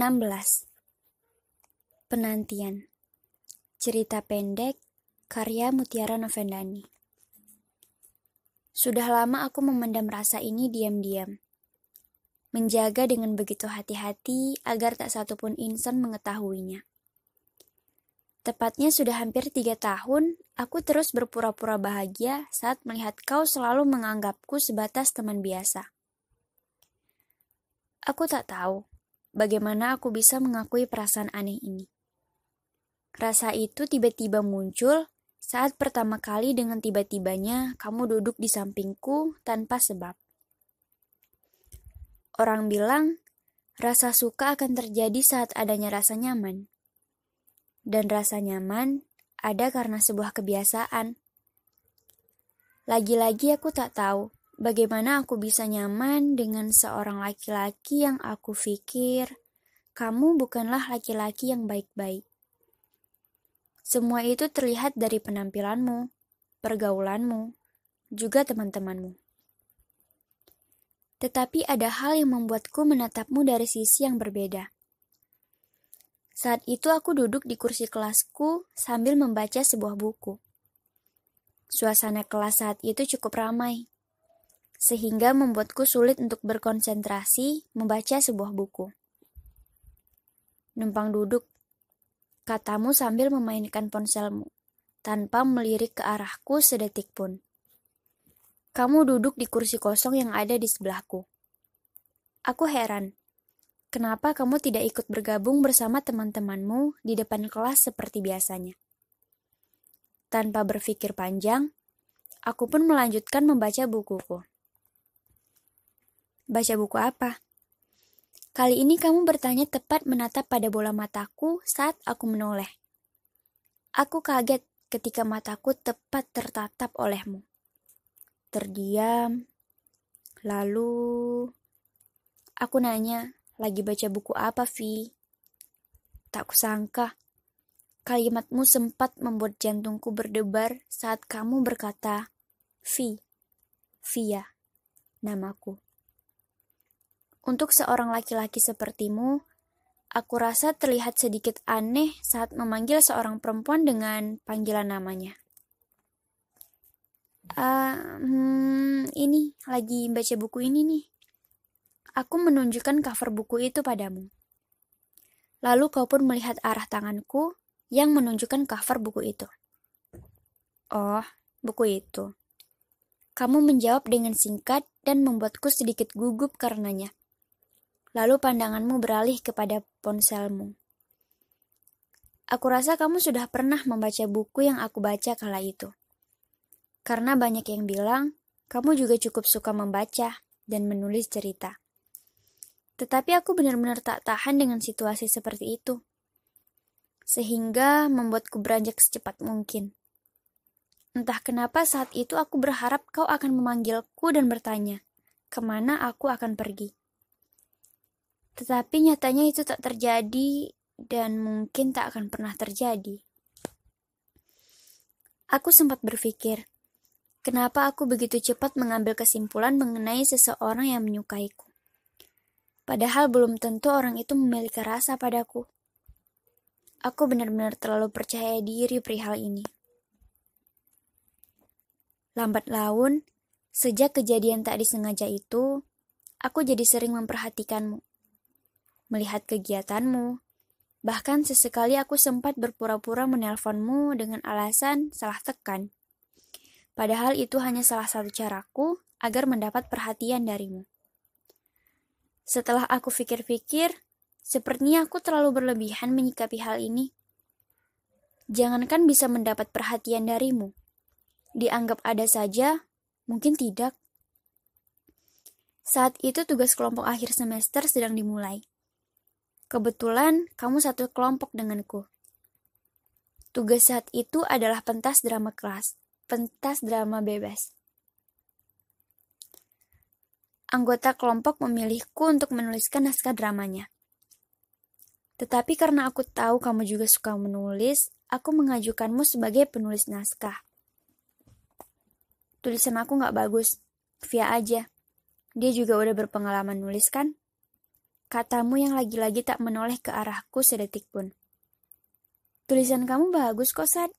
16. Penantian Cerita pendek karya Mutiara Novendani Sudah lama aku memendam rasa ini diam-diam. Menjaga dengan begitu hati-hati agar tak satupun insan mengetahuinya. Tepatnya sudah hampir tiga tahun, aku terus berpura-pura bahagia saat melihat kau selalu menganggapku sebatas teman biasa. Aku tak tahu bagaimana aku bisa mengakui perasaan aneh ini. Rasa itu tiba-tiba muncul saat pertama kali dengan tiba-tibanya kamu duduk di sampingku tanpa sebab. Orang bilang, rasa suka akan terjadi saat adanya rasa nyaman. Dan rasa nyaman ada karena sebuah kebiasaan. Lagi-lagi aku tak tahu Bagaimana aku bisa nyaman dengan seorang laki-laki yang aku pikir kamu bukanlah laki-laki yang baik-baik? Semua itu terlihat dari penampilanmu, pergaulanmu, juga teman-temanmu. Tetapi ada hal yang membuatku menatapmu dari sisi yang berbeda. Saat itu aku duduk di kursi kelasku sambil membaca sebuah buku. Suasana kelas saat itu cukup ramai sehingga membuatku sulit untuk berkonsentrasi membaca sebuah buku. Numpang duduk, katamu sambil memainkan ponselmu, tanpa melirik ke arahku sedetik pun. Kamu duduk di kursi kosong yang ada di sebelahku. Aku heran, kenapa kamu tidak ikut bergabung bersama teman-temanmu di depan kelas seperti biasanya. Tanpa berpikir panjang, aku pun melanjutkan membaca bukuku. Baca buku apa? Kali ini kamu bertanya tepat menatap pada bola mataku saat aku menoleh. Aku kaget ketika mataku tepat tertatap olehmu. Terdiam. Lalu aku nanya, lagi baca buku apa, Vi? Tak kusangka kalimatmu sempat membuat jantungku berdebar saat kamu berkata, Vi, Via, namaku. Untuk seorang laki-laki sepertimu, aku rasa terlihat sedikit aneh saat memanggil seorang perempuan dengan panggilan namanya. Uh, hmm, ini lagi baca buku ini nih. Aku menunjukkan cover buku itu padamu. Lalu kau pun melihat arah tanganku yang menunjukkan cover buku itu. Oh, buku itu. Kamu menjawab dengan singkat dan membuatku sedikit gugup karenanya. Lalu pandanganmu beralih kepada ponselmu. Aku rasa kamu sudah pernah membaca buku yang aku baca kala itu. Karena banyak yang bilang, kamu juga cukup suka membaca dan menulis cerita. Tetapi aku benar-benar tak tahan dengan situasi seperti itu. Sehingga membuatku beranjak secepat mungkin. Entah kenapa saat itu aku berharap kau akan memanggilku dan bertanya, ke mana aku akan pergi. Tetapi nyatanya itu tak terjadi dan mungkin tak akan pernah terjadi. Aku sempat berpikir, kenapa aku begitu cepat mengambil kesimpulan mengenai seseorang yang menyukaiku. Padahal belum tentu orang itu memiliki rasa padaku. Aku benar-benar terlalu percaya diri perihal ini. Lambat laun, sejak kejadian tak disengaja itu, aku jadi sering memperhatikanmu melihat kegiatanmu. Bahkan sesekali aku sempat berpura-pura menelponmu dengan alasan salah tekan. Padahal itu hanya salah satu caraku agar mendapat perhatian darimu. Setelah aku pikir-pikir, sepertinya aku terlalu berlebihan menyikapi hal ini. Jangankan bisa mendapat perhatian darimu, dianggap ada saja, mungkin tidak. Saat itu tugas kelompok akhir semester sedang dimulai. Kebetulan kamu satu kelompok denganku. Tugas saat itu adalah pentas drama kelas, pentas drama bebas. Anggota kelompok memilihku untuk menuliskan naskah dramanya. Tetapi karena aku tahu kamu juga suka menulis, aku mengajukanmu sebagai penulis naskah. Tulisan aku nggak bagus, via aja. Dia juga udah berpengalaman nulis kan? Katamu yang lagi-lagi tak menoleh ke arahku sedetik pun. Tulisan kamu bagus kok, Sad.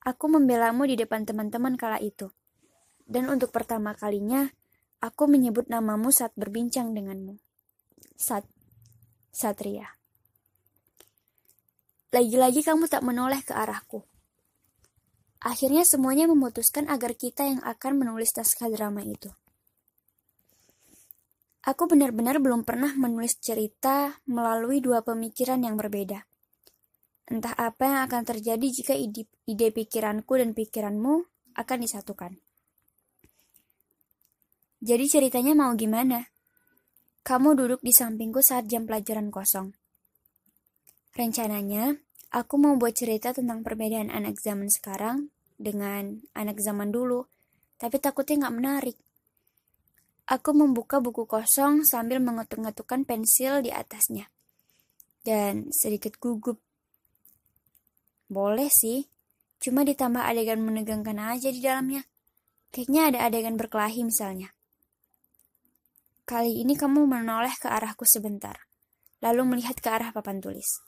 Aku membelamu di depan teman-teman kala itu. Dan untuk pertama kalinya, aku menyebut namamu saat berbincang denganmu. Sat. Satria. Lagi-lagi kamu tak menoleh ke arahku. Akhirnya semuanya memutuskan agar kita yang akan menulis naskah drama itu. Aku benar-benar belum pernah menulis cerita melalui dua pemikiran yang berbeda. Entah apa yang akan terjadi jika ide, ide pikiranku dan pikiranmu akan disatukan. Jadi ceritanya mau gimana? Kamu duduk di sampingku saat jam pelajaran kosong. Rencananya, aku mau buat cerita tentang perbedaan anak zaman sekarang dengan anak zaman dulu, tapi takutnya nggak menarik. Aku membuka buku kosong sambil mengetuk-ngetukkan pensil di atasnya. Dan sedikit gugup. Boleh sih, cuma ditambah adegan menegangkan aja di dalamnya. Kayaknya ada adegan berkelahi misalnya. Kali ini kamu menoleh ke arahku sebentar, lalu melihat ke arah papan tulis.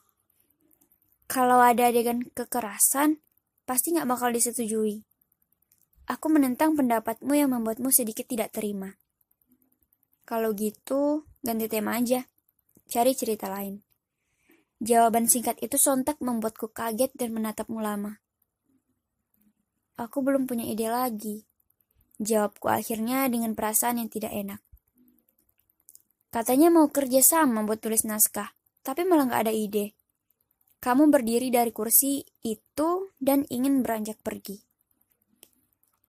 Kalau ada adegan kekerasan, pasti nggak bakal disetujui. Aku menentang pendapatmu yang membuatmu sedikit tidak terima. Kalau gitu, ganti tema aja. Cari cerita lain. Jawaban singkat itu sontak membuatku kaget dan menatapmu lama. Aku belum punya ide lagi. Jawabku akhirnya dengan perasaan yang tidak enak. Katanya mau kerja sama buat tulis naskah, tapi malah gak ada ide. Kamu berdiri dari kursi itu dan ingin beranjak pergi.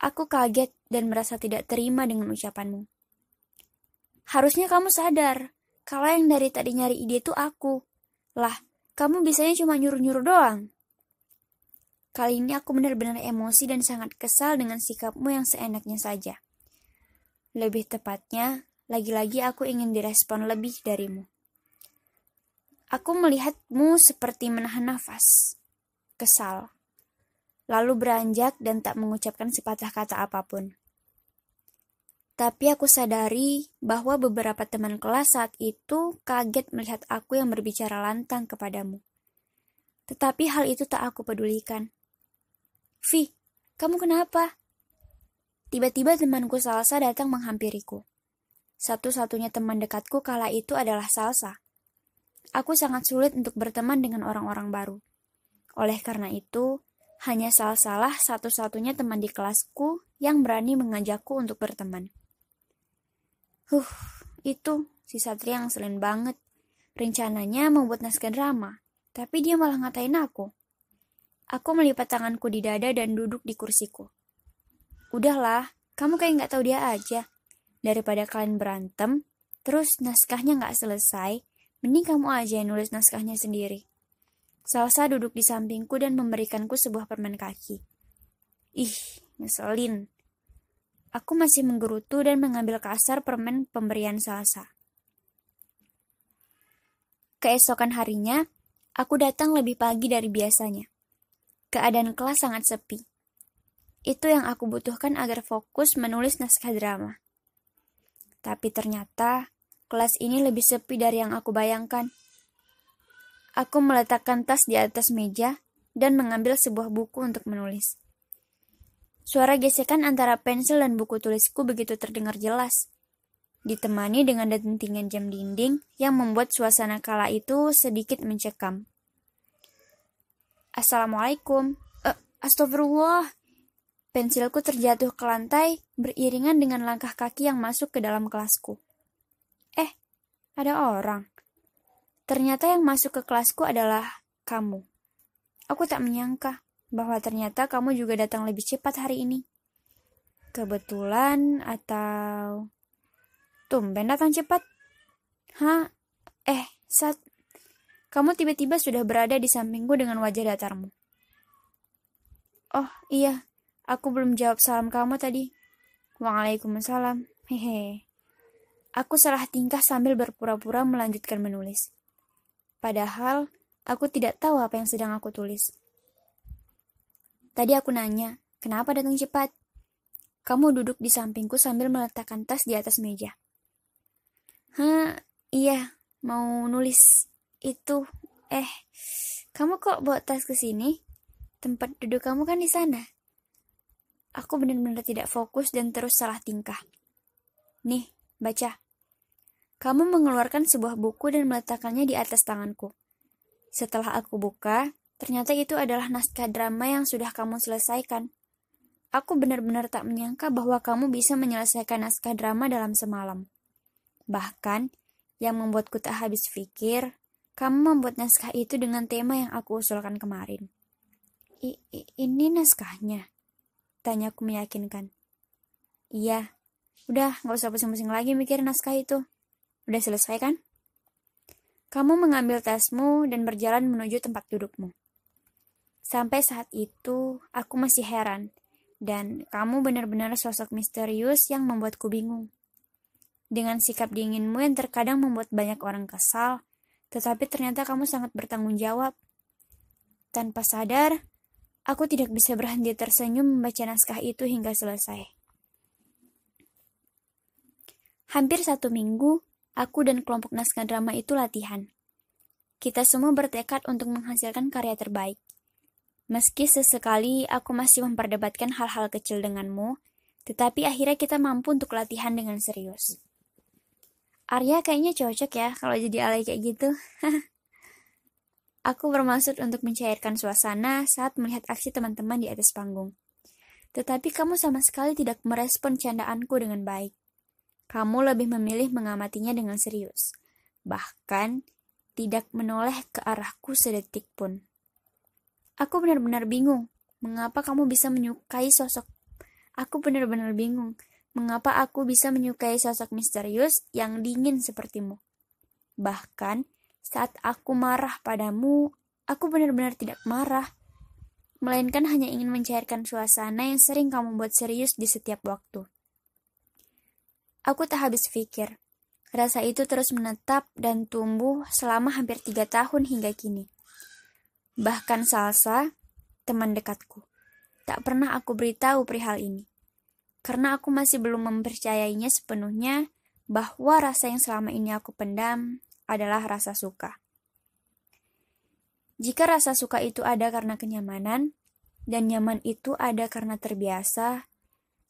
Aku kaget dan merasa tidak terima dengan ucapanmu. Harusnya kamu sadar, kalau yang dari tadi nyari ide itu aku. Lah, kamu bisanya cuma nyuruh-nyuruh doang. Kali ini aku benar-benar emosi dan sangat kesal dengan sikapmu yang seenaknya saja. Lebih tepatnya, lagi-lagi aku ingin direspon lebih darimu. Aku melihatmu seperti menahan nafas, kesal, lalu beranjak dan tak mengucapkan sepatah kata apa pun. Tapi aku sadari bahwa beberapa teman kelas saat itu kaget melihat aku yang berbicara lantang kepadamu. Tetapi hal itu tak aku pedulikan. Vi, kamu kenapa? Tiba-tiba temanku Salsa datang menghampiriku. Satu-satunya teman dekatku kala itu adalah Salsa. Aku sangat sulit untuk berteman dengan orang-orang baru. Oleh karena itu, hanya Salsalah satu-satunya teman di kelasku yang berani mengajakku untuk berteman. Huh, itu si Satria yang selain banget. Rencananya membuat naskah drama, tapi dia malah ngatain aku. Aku melipat tanganku di dada dan duduk di kursiku. Udahlah, kamu kayak nggak tahu dia aja. Daripada kalian berantem, terus naskahnya nggak selesai, mending kamu aja yang nulis naskahnya sendiri. Salsa duduk di sampingku dan memberikanku sebuah permen kaki. Ih, ngeselin. Aku masih menggerutu dan mengambil kasar permen pemberian Salsa. Keesokan harinya, aku datang lebih pagi dari biasanya. Keadaan kelas sangat sepi. Itu yang aku butuhkan agar fokus menulis naskah drama. Tapi ternyata, kelas ini lebih sepi dari yang aku bayangkan. Aku meletakkan tas di atas meja dan mengambil sebuah buku untuk menulis. Suara gesekan antara pensil dan buku tulisku begitu terdengar jelas, ditemani dengan dentingan jam dinding yang membuat suasana kala itu sedikit mencekam. Assalamualaikum. Uh, astagfirullah. Pensilku terjatuh ke lantai beriringan dengan langkah kaki yang masuk ke dalam kelasku. Eh, ada orang. Ternyata yang masuk ke kelasku adalah kamu. Aku tak menyangka bahwa ternyata kamu juga datang lebih cepat hari ini. Kebetulan atau tumben datang cepat? Hah? Eh, saat kamu tiba-tiba sudah berada di sampingku dengan wajah datarmu. Oh, iya. Aku belum jawab salam kamu tadi. Waalaikumsalam. Hehe. Aku salah tingkah sambil berpura-pura melanjutkan menulis. Padahal, aku tidak tahu apa yang sedang aku tulis. Tadi aku nanya, kenapa datang cepat? Kamu duduk di sampingku sambil meletakkan tas di atas meja. Hah, iya, mau nulis itu. Eh, kamu kok bawa tas ke sini? Tempat duduk kamu kan di sana. Aku benar-benar tidak fokus dan terus salah tingkah. Nih, baca. Kamu mengeluarkan sebuah buku dan meletakkannya di atas tanganku. Setelah aku buka, ternyata itu adalah naskah drama yang sudah kamu selesaikan. Aku benar-benar tak menyangka bahwa kamu bisa menyelesaikan naskah drama dalam semalam. Bahkan, yang membuatku tak habis pikir, kamu membuat naskah itu dengan tema yang aku usulkan kemarin. I, I ini naskahnya? Tanyaku meyakinkan. Iya. Udah, gak usah pusing-pusing lagi mikir naskah itu. Udah selesai kan? Kamu mengambil tasmu dan berjalan menuju tempat dudukmu. Sampai saat itu, aku masih heran, dan kamu benar-benar sosok misterius yang membuatku bingung. Dengan sikap dinginmu yang terkadang membuat banyak orang kesal, tetapi ternyata kamu sangat bertanggung jawab. Tanpa sadar, aku tidak bisa berhenti tersenyum membaca naskah itu hingga selesai. Hampir satu minggu, Aku dan kelompok naskah drama itu latihan. Kita semua bertekad untuk menghasilkan karya terbaik. Meski sesekali aku masih memperdebatkan hal-hal kecil denganmu, tetapi akhirnya kita mampu untuk latihan dengan serius. Arya kayaknya cocok ya kalau jadi alay kayak gitu. aku bermaksud untuk mencairkan suasana saat melihat aksi teman-teman di atas panggung. Tetapi kamu sama sekali tidak merespon candaanku dengan baik kamu lebih memilih mengamatinya dengan serius, bahkan tidak menoleh ke arahku sedetik pun. Aku benar-benar bingung, mengapa kamu bisa menyukai sosok. Aku benar-benar bingung, mengapa aku bisa menyukai sosok misterius yang dingin sepertimu. Bahkan, saat aku marah padamu, aku benar-benar tidak marah, melainkan hanya ingin mencairkan suasana yang sering kamu buat serius di setiap waktu. Aku tak habis pikir. Rasa itu terus menetap dan tumbuh selama hampir tiga tahun hingga kini. Bahkan Salsa, teman dekatku, tak pernah aku beritahu perihal ini. Karena aku masih belum mempercayainya sepenuhnya bahwa rasa yang selama ini aku pendam adalah rasa suka. Jika rasa suka itu ada karena kenyamanan, dan nyaman itu ada karena terbiasa,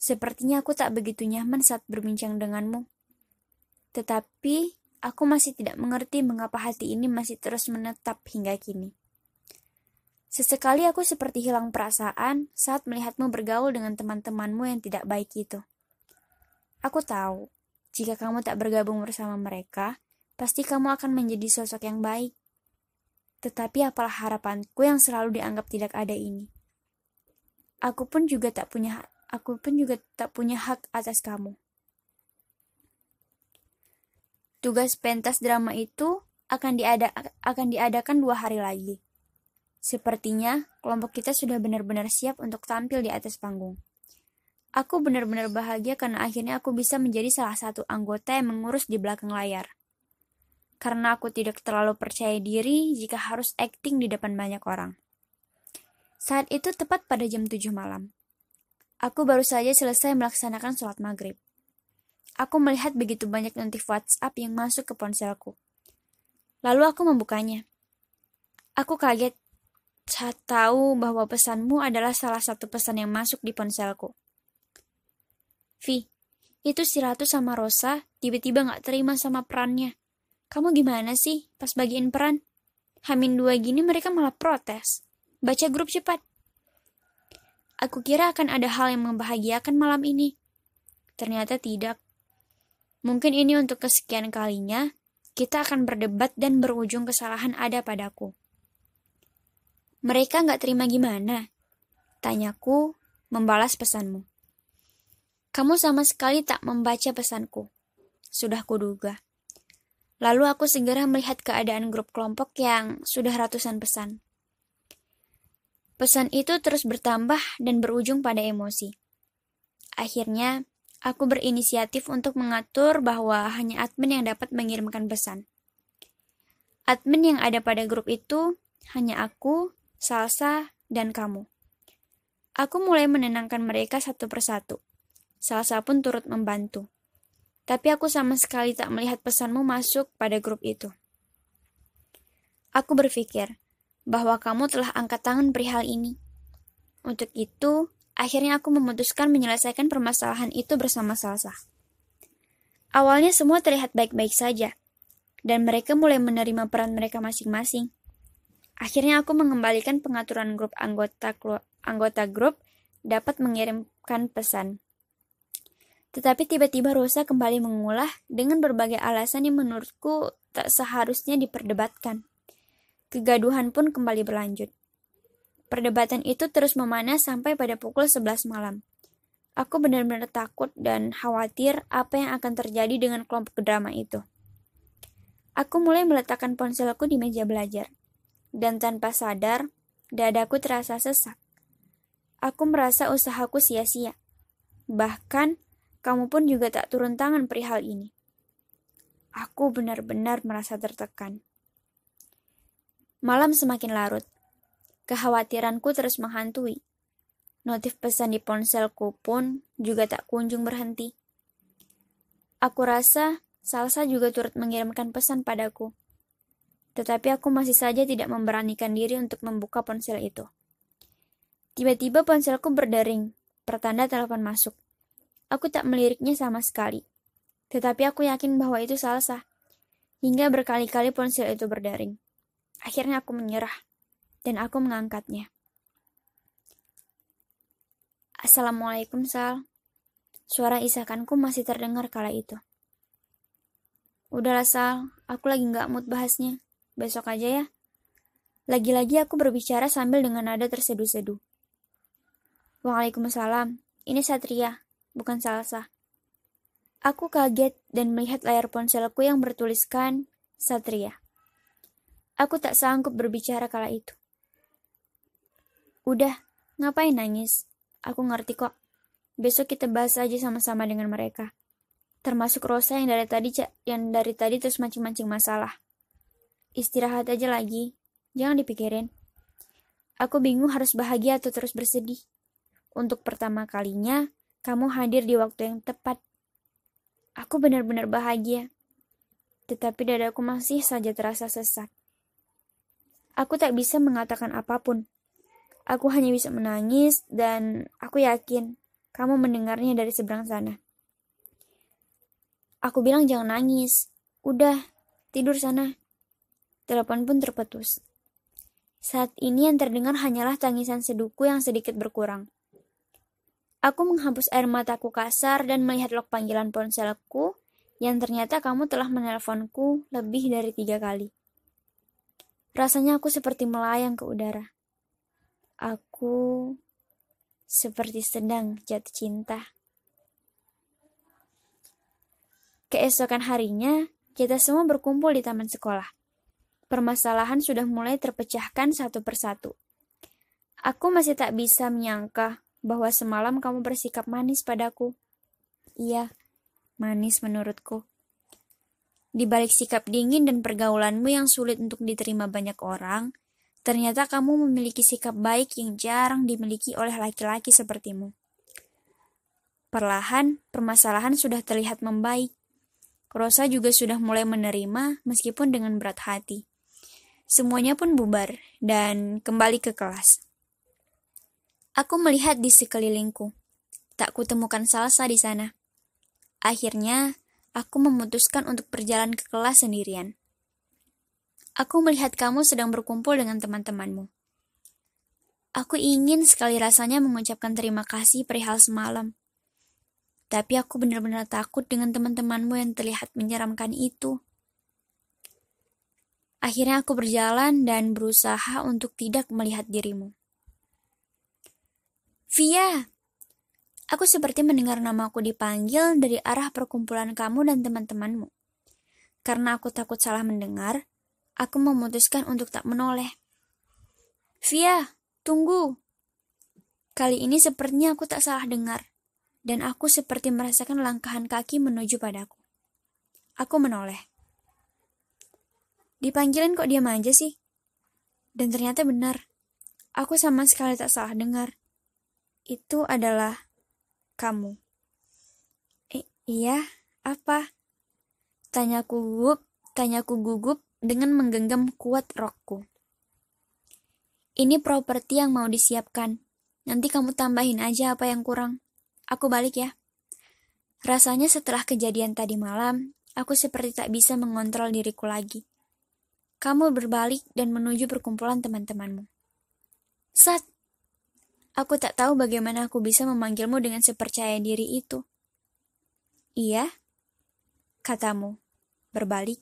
Sepertinya aku tak begitu nyaman saat berbincang denganmu. Tetapi, aku masih tidak mengerti mengapa hati ini masih terus menetap hingga kini. Sesekali aku seperti hilang perasaan saat melihatmu bergaul dengan teman-temanmu yang tidak baik itu. Aku tahu, jika kamu tak bergabung bersama mereka, pasti kamu akan menjadi sosok yang baik. Tetapi apalah harapanku yang selalu dianggap tidak ada ini. Aku pun juga tak punya aku pun juga tak punya hak atas kamu. Tugas pentas drama itu akan, diada akan diadakan dua hari lagi. Sepertinya kelompok kita sudah benar-benar siap untuk tampil di atas panggung. Aku benar-benar bahagia karena akhirnya aku bisa menjadi salah satu anggota yang mengurus di belakang layar. Karena aku tidak terlalu percaya diri jika harus akting di depan banyak orang. Saat itu tepat pada jam 7 malam. Aku baru saja selesai melaksanakan sholat maghrib. Aku melihat begitu banyak notif WhatsApp yang masuk ke ponselku. Lalu aku membukanya. Aku kaget tahu bahwa pesanmu adalah salah satu pesan yang masuk di ponselku. Vi, itu si Ratu sama Rosa tiba-tiba gak terima sama perannya. Kamu gimana sih pas bagiin peran? Hamin dua gini mereka malah protes. Baca grup cepat. Aku kira akan ada hal yang membahagiakan malam ini. Ternyata tidak. Mungkin ini untuk kesekian kalinya, kita akan berdebat dan berujung kesalahan ada padaku. Mereka nggak terima gimana? Tanyaku, membalas pesanmu. Kamu sama sekali tak membaca pesanku. Sudah kuduga. Lalu aku segera melihat keadaan grup kelompok yang sudah ratusan pesan. Pesan itu terus bertambah dan berujung pada emosi. Akhirnya, aku berinisiatif untuk mengatur bahwa hanya admin yang dapat mengirimkan pesan. Admin yang ada pada grup itu hanya aku, Salsa, dan kamu. Aku mulai menenangkan mereka satu persatu. Salsa pun turut membantu. Tapi aku sama sekali tak melihat pesanmu masuk pada grup itu. Aku berpikir bahwa kamu telah angkat tangan perihal ini. Untuk itu, akhirnya aku memutuskan menyelesaikan permasalahan itu bersama Salsa. Awalnya semua terlihat baik-baik saja, dan mereka mulai menerima peran mereka masing-masing. Akhirnya aku mengembalikan pengaturan grup anggota anggota grup dapat mengirimkan pesan. Tetapi tiba-tiba Rosa kembali mengulah dengan berbagai alasan yang menurutku tak seharusnya diperdebatkan. Kegaduhan pun kembali berlanjut. Perdebatan itu terus memanas sampai pada pukul 11 malam. Aku benar-benar takut dan khawatir apa yang akan terjadi dengan kelompok drama itu. Aku mulai meletakkan ponselku di meja belajar. Dan tanpa sadar, dadaku terasa sesak. Aku merasa usahaku sia-sia. Bahkan, kamu pun juga tak turun tangan perihal ini. Aku benar-benar merasa tertekan. Malam semakin larut. Kekhawatiranku terus menghantui. Notif pesan di ponselku pun juga tak kunjung berhenti. Aku rasa Salsa juga turut mengirimkan pesan padaku. Tetapi aku masih saja tidak memberanikan diri untuk membuka ponsel itu. Tiba-tiba ponselku berdering, pertanda telepon masuk. Aku tak meliriknya sama sekali. Tetapi aku yakin bahwa itu salsa. Hingga berkali-kali ponsel itu berdering. Akhirnya aku menyerah. Dan aku mengangkatnya. Assalamualaikum, Sal. Suara isakanku masih terdengar kala itu. Udahlah, Sal. Aku lagi nggak mood bahasnya. Besok aja ya. Lagi-lagi aku berbicara sambil dengan nada terseduh-seduh. Waalaikumsalam. Ini Satria bukan salsa. Aku kaget dan melihat layar ponselku yang bertuliskan Satria. Aku tak sanggup berbicara kala itu. Udah, ngapain nangis? Aku ngerti kok. Besok kita bahas aja sama-sama dengan mereka. Termasuk Rosa yang dari tadi yang dari tadi terus mancing-mancing masalah. Istirahat aja lagi. Jangan dipikirin. Aku bingung harus bahagia atau terus bersedih. Untuk pertama kalinya, kamu hadir di waktu yang tepat. Aku benar-benar bahagia. Tetapi dadaku masih saja terasa sesak. Aku tak bisa mengatakan apa pun. Aku hanya bisa menangis dan aku yakin kamu mendengarnya dari seberang sana. Aku bilang jangan nangis. Udah, tidur sana. Telepon pun terputus. Saat ini yang terdengar hanyalah tangisan seduku yang sedikit berkurang. Aku menghapus air mataku kasar dan melihat log panggilan ponselku yang ternyata kamu telah menelponku lebih dari tiga kali. Rasanya aku seperti melayang ke udara. Aku seperti sedang jatuh cinta. Keesokan harinya, kita semua berkumpul di taman sekolah. Permasalahan sudah mulai terpecahkan satu persatu. Aku masih tak bisa menyangka bahwa semalam kamu bersikap manis padaku. Iya, manis menurutku. Di balik sikap dingin dan pergaulanmu yang sulit untuk diterima banyak orang, ternyata kamu memiliki sikap baik yang jarang dimiliki oleh laki-laki sepertimu. Perlahan, permasalahan sudah terlihat membaik. Rosa juga sudah mulai menerima meskipun dengan berat hati. Semuanya pun bubar dan kembali ke kelas. Aku melihat di sekelilingku. Tak kutemukan salsa di sana. Akhirnya, aku memutuskan untuk berjalan ke kelas sendirian. Aku melihat kamu sedang berkumpul dengan teman-temanmu. Aku ingin sekali rasanya mengucapkan terima kasih perihal semalam. Tapi aku benar-benar takut dengan teman-temanmu yang terlihat menyeramkan itu. Akhirnya aku berjalan dan berusaha untuk tidak melihat dirimu. Via! Aku seperti mendengar namaku dipanggil dari arah perkumpulan kamu dan teman-temanmu. Karena aku takut salah mendengar, aku memutuskan untuk tak menoleh. Via, tunggu! Kali ini sepertinya aku tak salah dengar, dan aku seperti merasakan langkahan kaki menuju padaku. Aku menoleh. Dipanggilin kok diam aja sih? Dan ternyata benar. Aku sama sekali tak salah dengar itu adalah kamu. I iya, apa? Tanyaku gugup, tanyaku gugup dengan menggenggam kuat rokku. Ini properti yang mau disiapkan. Nanti kamu tambahin aja apa yang kurang. Aku balik ya. Rasanya setelah kejadian tadi malam, aku seperti tak bisa mengontrol diriku lagi. Kamu berbalik dan menuju perkumpulan teman-temanmu. Sat, aku tak tahu bagaimana aku bisa memanggilmu dengan sepercaya diri itu. Iya, katamu, berbalik.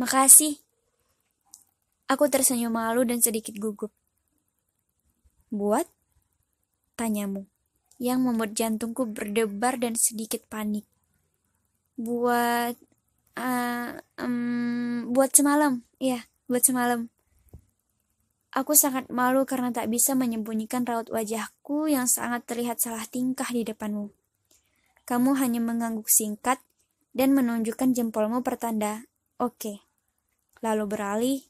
Makasih, Aku tersenyum malu dan sedikit gugup. Buat? Tanyamu, yang membuat jantungku berdebar dan sedikit panik. Buat... Um, buat semalam, iya, buat semalam. Aku sangat malu karena tak bisa menyembunyikan raut wajahku yang sangat terlihat salah tingkah di depanmu. Kamu hanya mengangguk singkat dan menunjukkan jempolmu pertanda, oke. Okay. Lalu beralih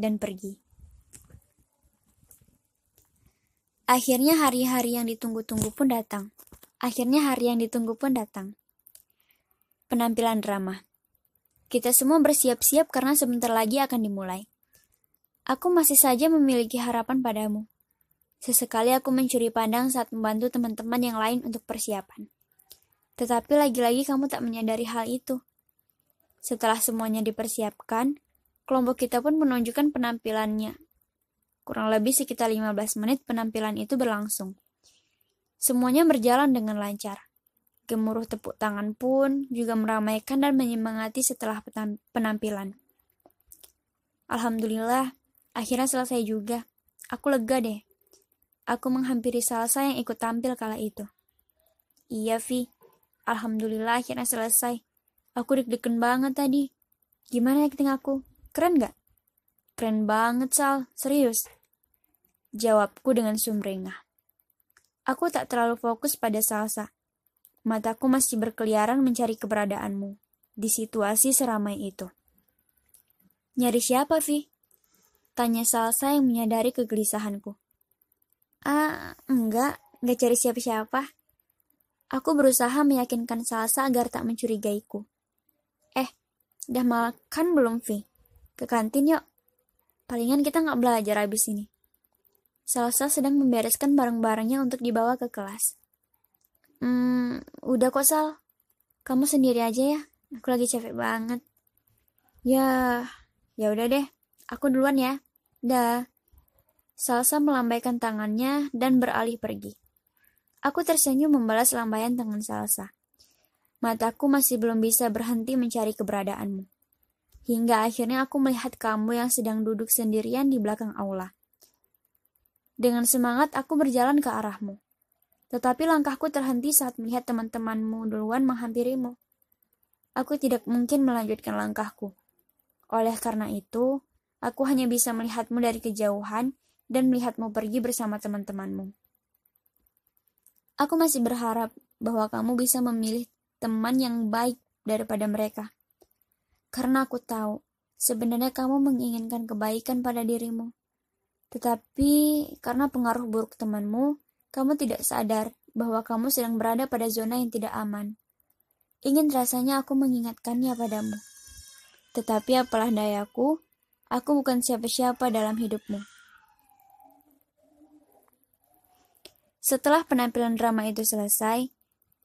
dan pergi. Akhirnya hari-hari yang ditunggu-tunggu pun datang. Akhirnya hari yang ditunggu pun datang. Penampilan drama. Kita semua bersiap-siap karena sebentar lagi akan dimulai. Aku masih saja memiliki harapan padamu. Sesekali aku mencuri pandang saat membantu teman-teman yang lain untuk persiapan. Tetapi lagi-lagi kamu tak menyadari hal itu. Setelah semuanya dipersiapkan, Kelompok kita pun menunjukkan penampilannya. Kurang lebih sekitar 15 menit penampilan itu berlangsung. Semuanya berjalan dengan lancar. Gemuruh tepuk tangan pun juga meramaikan dan menyemangati setelah penampilan. Alhamdulillah, akhirnya selesai juga. Aku lega deh. Aku menghampiri Salsa yang ikut tampil kala itu. Iya, Vi. Alhamdulillah akhirnya selesai. Aku deg-degan banget tadi. Gimana acting aku? Keren gak? Keren banget, Sal. Serius. Jawabku dengan sumringah. Aku tak terlalu fokus pada salsa. Mataku masih berkeliaran mencari keberadaanmu di situasi seramai itu. Nyari siapa, Vi? Tanya Salsa yang menyadari kegelisahanku. Ah, enggak, enggak cari siapa-siapa. Aku berusaha meyakinkan Salsa agar tak mencurigaiku. Eh, udah makan belum, Vi? Ke kantin yuk. Palingan kita nggak belajar abis ini. Salsa sedang membereskan barang-barangnya untuk dibawa ke kelas. Hmm, udah kok Sal. Kamu sendiri aja ya. Aku lagi capek banget. Ya, ya udah deh. Aku duluan ya. Dah. Salsa melambaikan tangannya dan beralih pergi. Aku tersenyum membalas lambaian tangan Salsa. Mataku masih belum bisa berhenti mencari keberadaanmu hingga akhirnya aku melihat kamu yang sedang duduk sendirian di belakang aula. Dengan semangat aku berjalan ke arahmu. Tetapi langkahku terhenti saat melihat teman-temanmu duluan menghampirimu. Aku tidak mungkin melanjutkan langkahku. Oleh karena itu, aku hanya bisa melihatmu dari kejauhan dan melihatmu pergi bersama teman-temanmu. Aku masih berharap bahwa kamu bisa memilih teman yang baik daripada mereka. Karena aku tahu, sebenarnya kamu menginginkan kebaikan pada dirimu. Tetapi karena pengaruh buruk temanmu, kamu tidak sadar bahwa kamu sedang berada pada zona yang tidak aman. Ingin rasanya aku mengingatkannya padamu. Tetapi apalah dayaku, aku bukan siapa-siapa dalam hidupmu. Setelah penampilan drama itu selesai,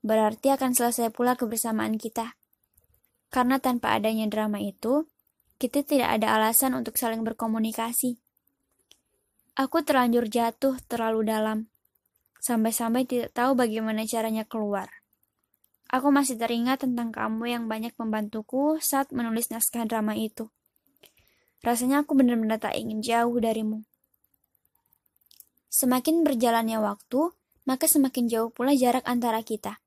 berarti akan selesai pula kebersamaan kita. Karena tanpa adanya drama itu, kita tidak ada alasan untuk saling berkomunikasi. Aku terlanjur jatuh terlalu dalam, sampai-sampai tidak tahu bagaimana caranya keluar. Aku masih teringat tentang kamu yang banyak membantuku saat menulis naskah drama itu. Rasanya aku benar-benar tak ingin jauh darimu. Semakin berjalannya waktu, maka semakin jauh pula jarak antara kita.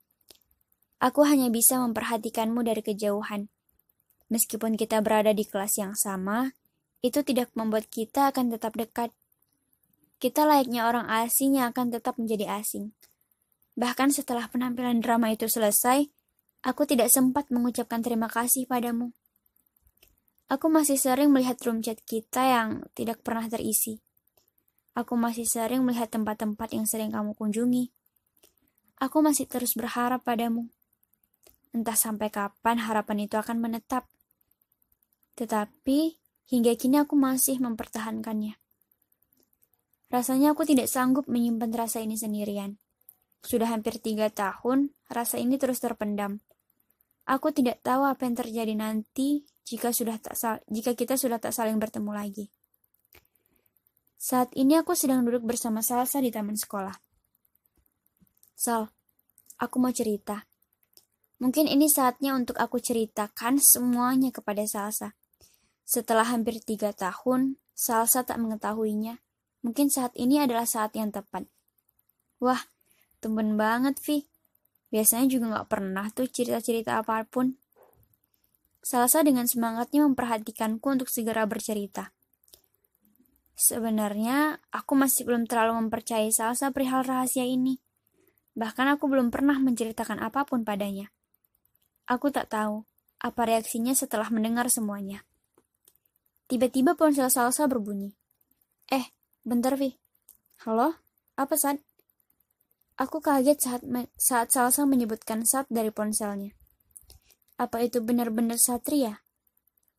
Aku hanya bisa memperhatikanmu dari kejauhan. Meskipun kita berada di kelas yang sama, itu tidak membuat kita akan tetap dekat. Kita layaknya orang asing yang akan tetap menjadi asing. Bahkan setelah penampilan drama itu selesai, aku tidak sempat mengucapkan terima kasih padamu. Aku masih sering melihat room chat kita yang tidak pernah terisi. Aku masih sering melihat tempat-tempat yang sering kamu kunjungi. Aku masih terus berharap padamu. Entah sampai kapan harapan itu akan menetap. Tetapi hingga kini aku masih mempertahankannya. Rasanya aku tidak sanggup menyimpan rasa ini sendirian. Sudah hampir tiga tahun, rasa ini terus terpendam. Aku tidak tahu apa yang terjadi nanti jika sudah tak jika kita sudah tak saling bertemu lagi. Saat ini aku sedang duduk bersama Salsa di taman sekolah. Sal, aku mau cerita. Mungkin ini saatnya untuk aku ceritakan semuanya kepada Salsa. Setelah hampir tiga tahun, Salsa tak mengetahuinya. Mungkin saat ini adalah saat yang tepat. Wah, tumben banget, Vi. Biasanya juga gak pernah tuh cerita-cerita apa pun. Salsa dengan semangatnya memperhatikanku untuk segera bercerita. Sebenarnya, aku masih belum terlalu mempercayai Salsa perihal rahasia ini. Bahkan aku belum pernah menceritakan apa pun padanya. Aku tak tahu apa reaksinya setelah mendengar semuanya. Tiba-tiba ponsel Salsa berbunyi. Eh, bentar Vi. Halo? Apa saat? Aku kaget saat, saat Salsa menyebutkan saat dari ponselnya. Apa itu benar-benar Satria?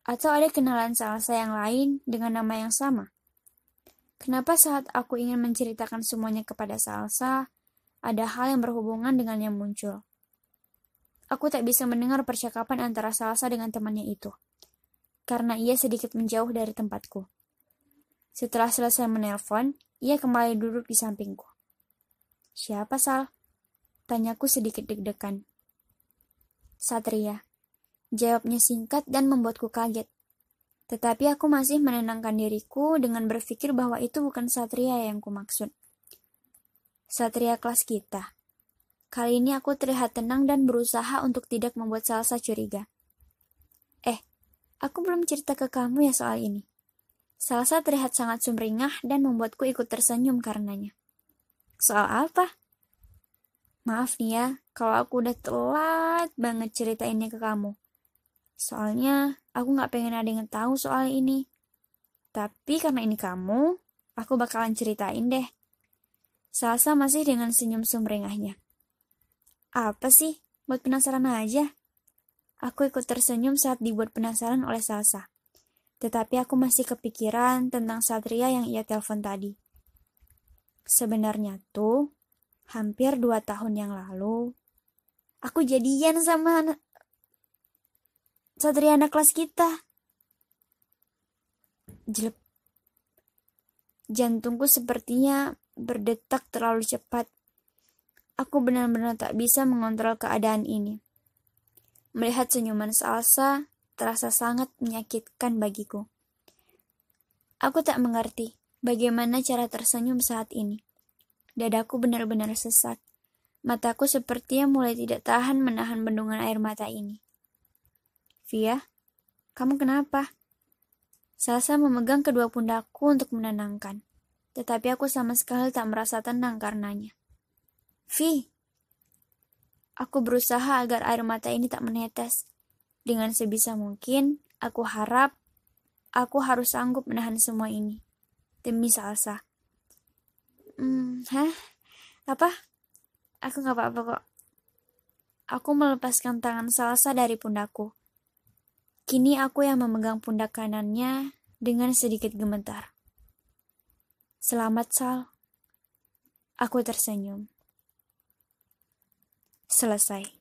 Atau ada kenalan Salsa yang lain dengan nama yang sama? Kenapa saat aku ingin menceritakan semuanya kepada Salsa, ada hal yang berhubungan dengan yang muncul? Aku tak bisa mendengar percakapan antara Salsa dengan temannya itu, karena ia sedikit menjauh dari tempatku. Setelah selesai menelpon, ia kembali duduk di sampingku. Siapa Sal? Tanyaku sedikit deg-degan. Satria. Jawabnya singkat dan membuatku kaget. Tetapi aku masih menenangkan diriku dengan berpikir bahwa itu bukan Satria yang kumaksud. Satria kelas kita. Kali ini aku terlihat tenang dan berusaha untuk tidak membuat Salsa curiga. Eh, aku belum cerita ke kamu ya soal ini. Salsa terlihat sangat sumringah dan membuatku ikut tersenyum karenanya. Soal apa? Maaf nih ya, kalau aku udah telat banget ceritainnya ke kamu. Soalnya aku gak pengen ada yang tahu soal ini. Tapi karena ini kamu, aku bakalan ceritain deh. Salsa masih dengan senyum sumringahnya. Apa sih? Buat penasaran aja. Aku ikut tersenyum saat dibuat penasaran oleh Salsa. Tetapi aku masih kepikiran tentang Satria yang ia telepon tadi. Sebenarnya tuh, hampir dua tahun yang lalu, aku jadian sama Satria anak kelas kita. Jelep. Jantungku sepertinya berdetak terlalu cepat. Aku benar-benar tak bisa mengontrol keadaan ini. Melihat senyuman Salsa terasa sangat menyakitkan bagiku. Aku tak mengerti bagaimana cara tersenyum saat ini. Dadaku benar-benar sesak. Mataku sepertinya mulai tidak tahan menahan bendungan air mata ini. Via, kamu kenapa? Salsa memegang kedua pundakku untuk menenangkan, tetapi aku sama sekali tak merasa tenang karenanya. Vi, aku berusaha agar air mata ini tak menetes. Dengan sebisa mungkin, aku harap aku harus sanggup menahan semua ini. Demi salsa. Hmm, hah? Apa? Aku gak apa-apa kok. Aku melepaskan tangan salsa dari pundakku. Kini aku yang memegang pundak kanannya dengan sedikit gemetar. Selamat, Sal. Aku tersenyum selesai.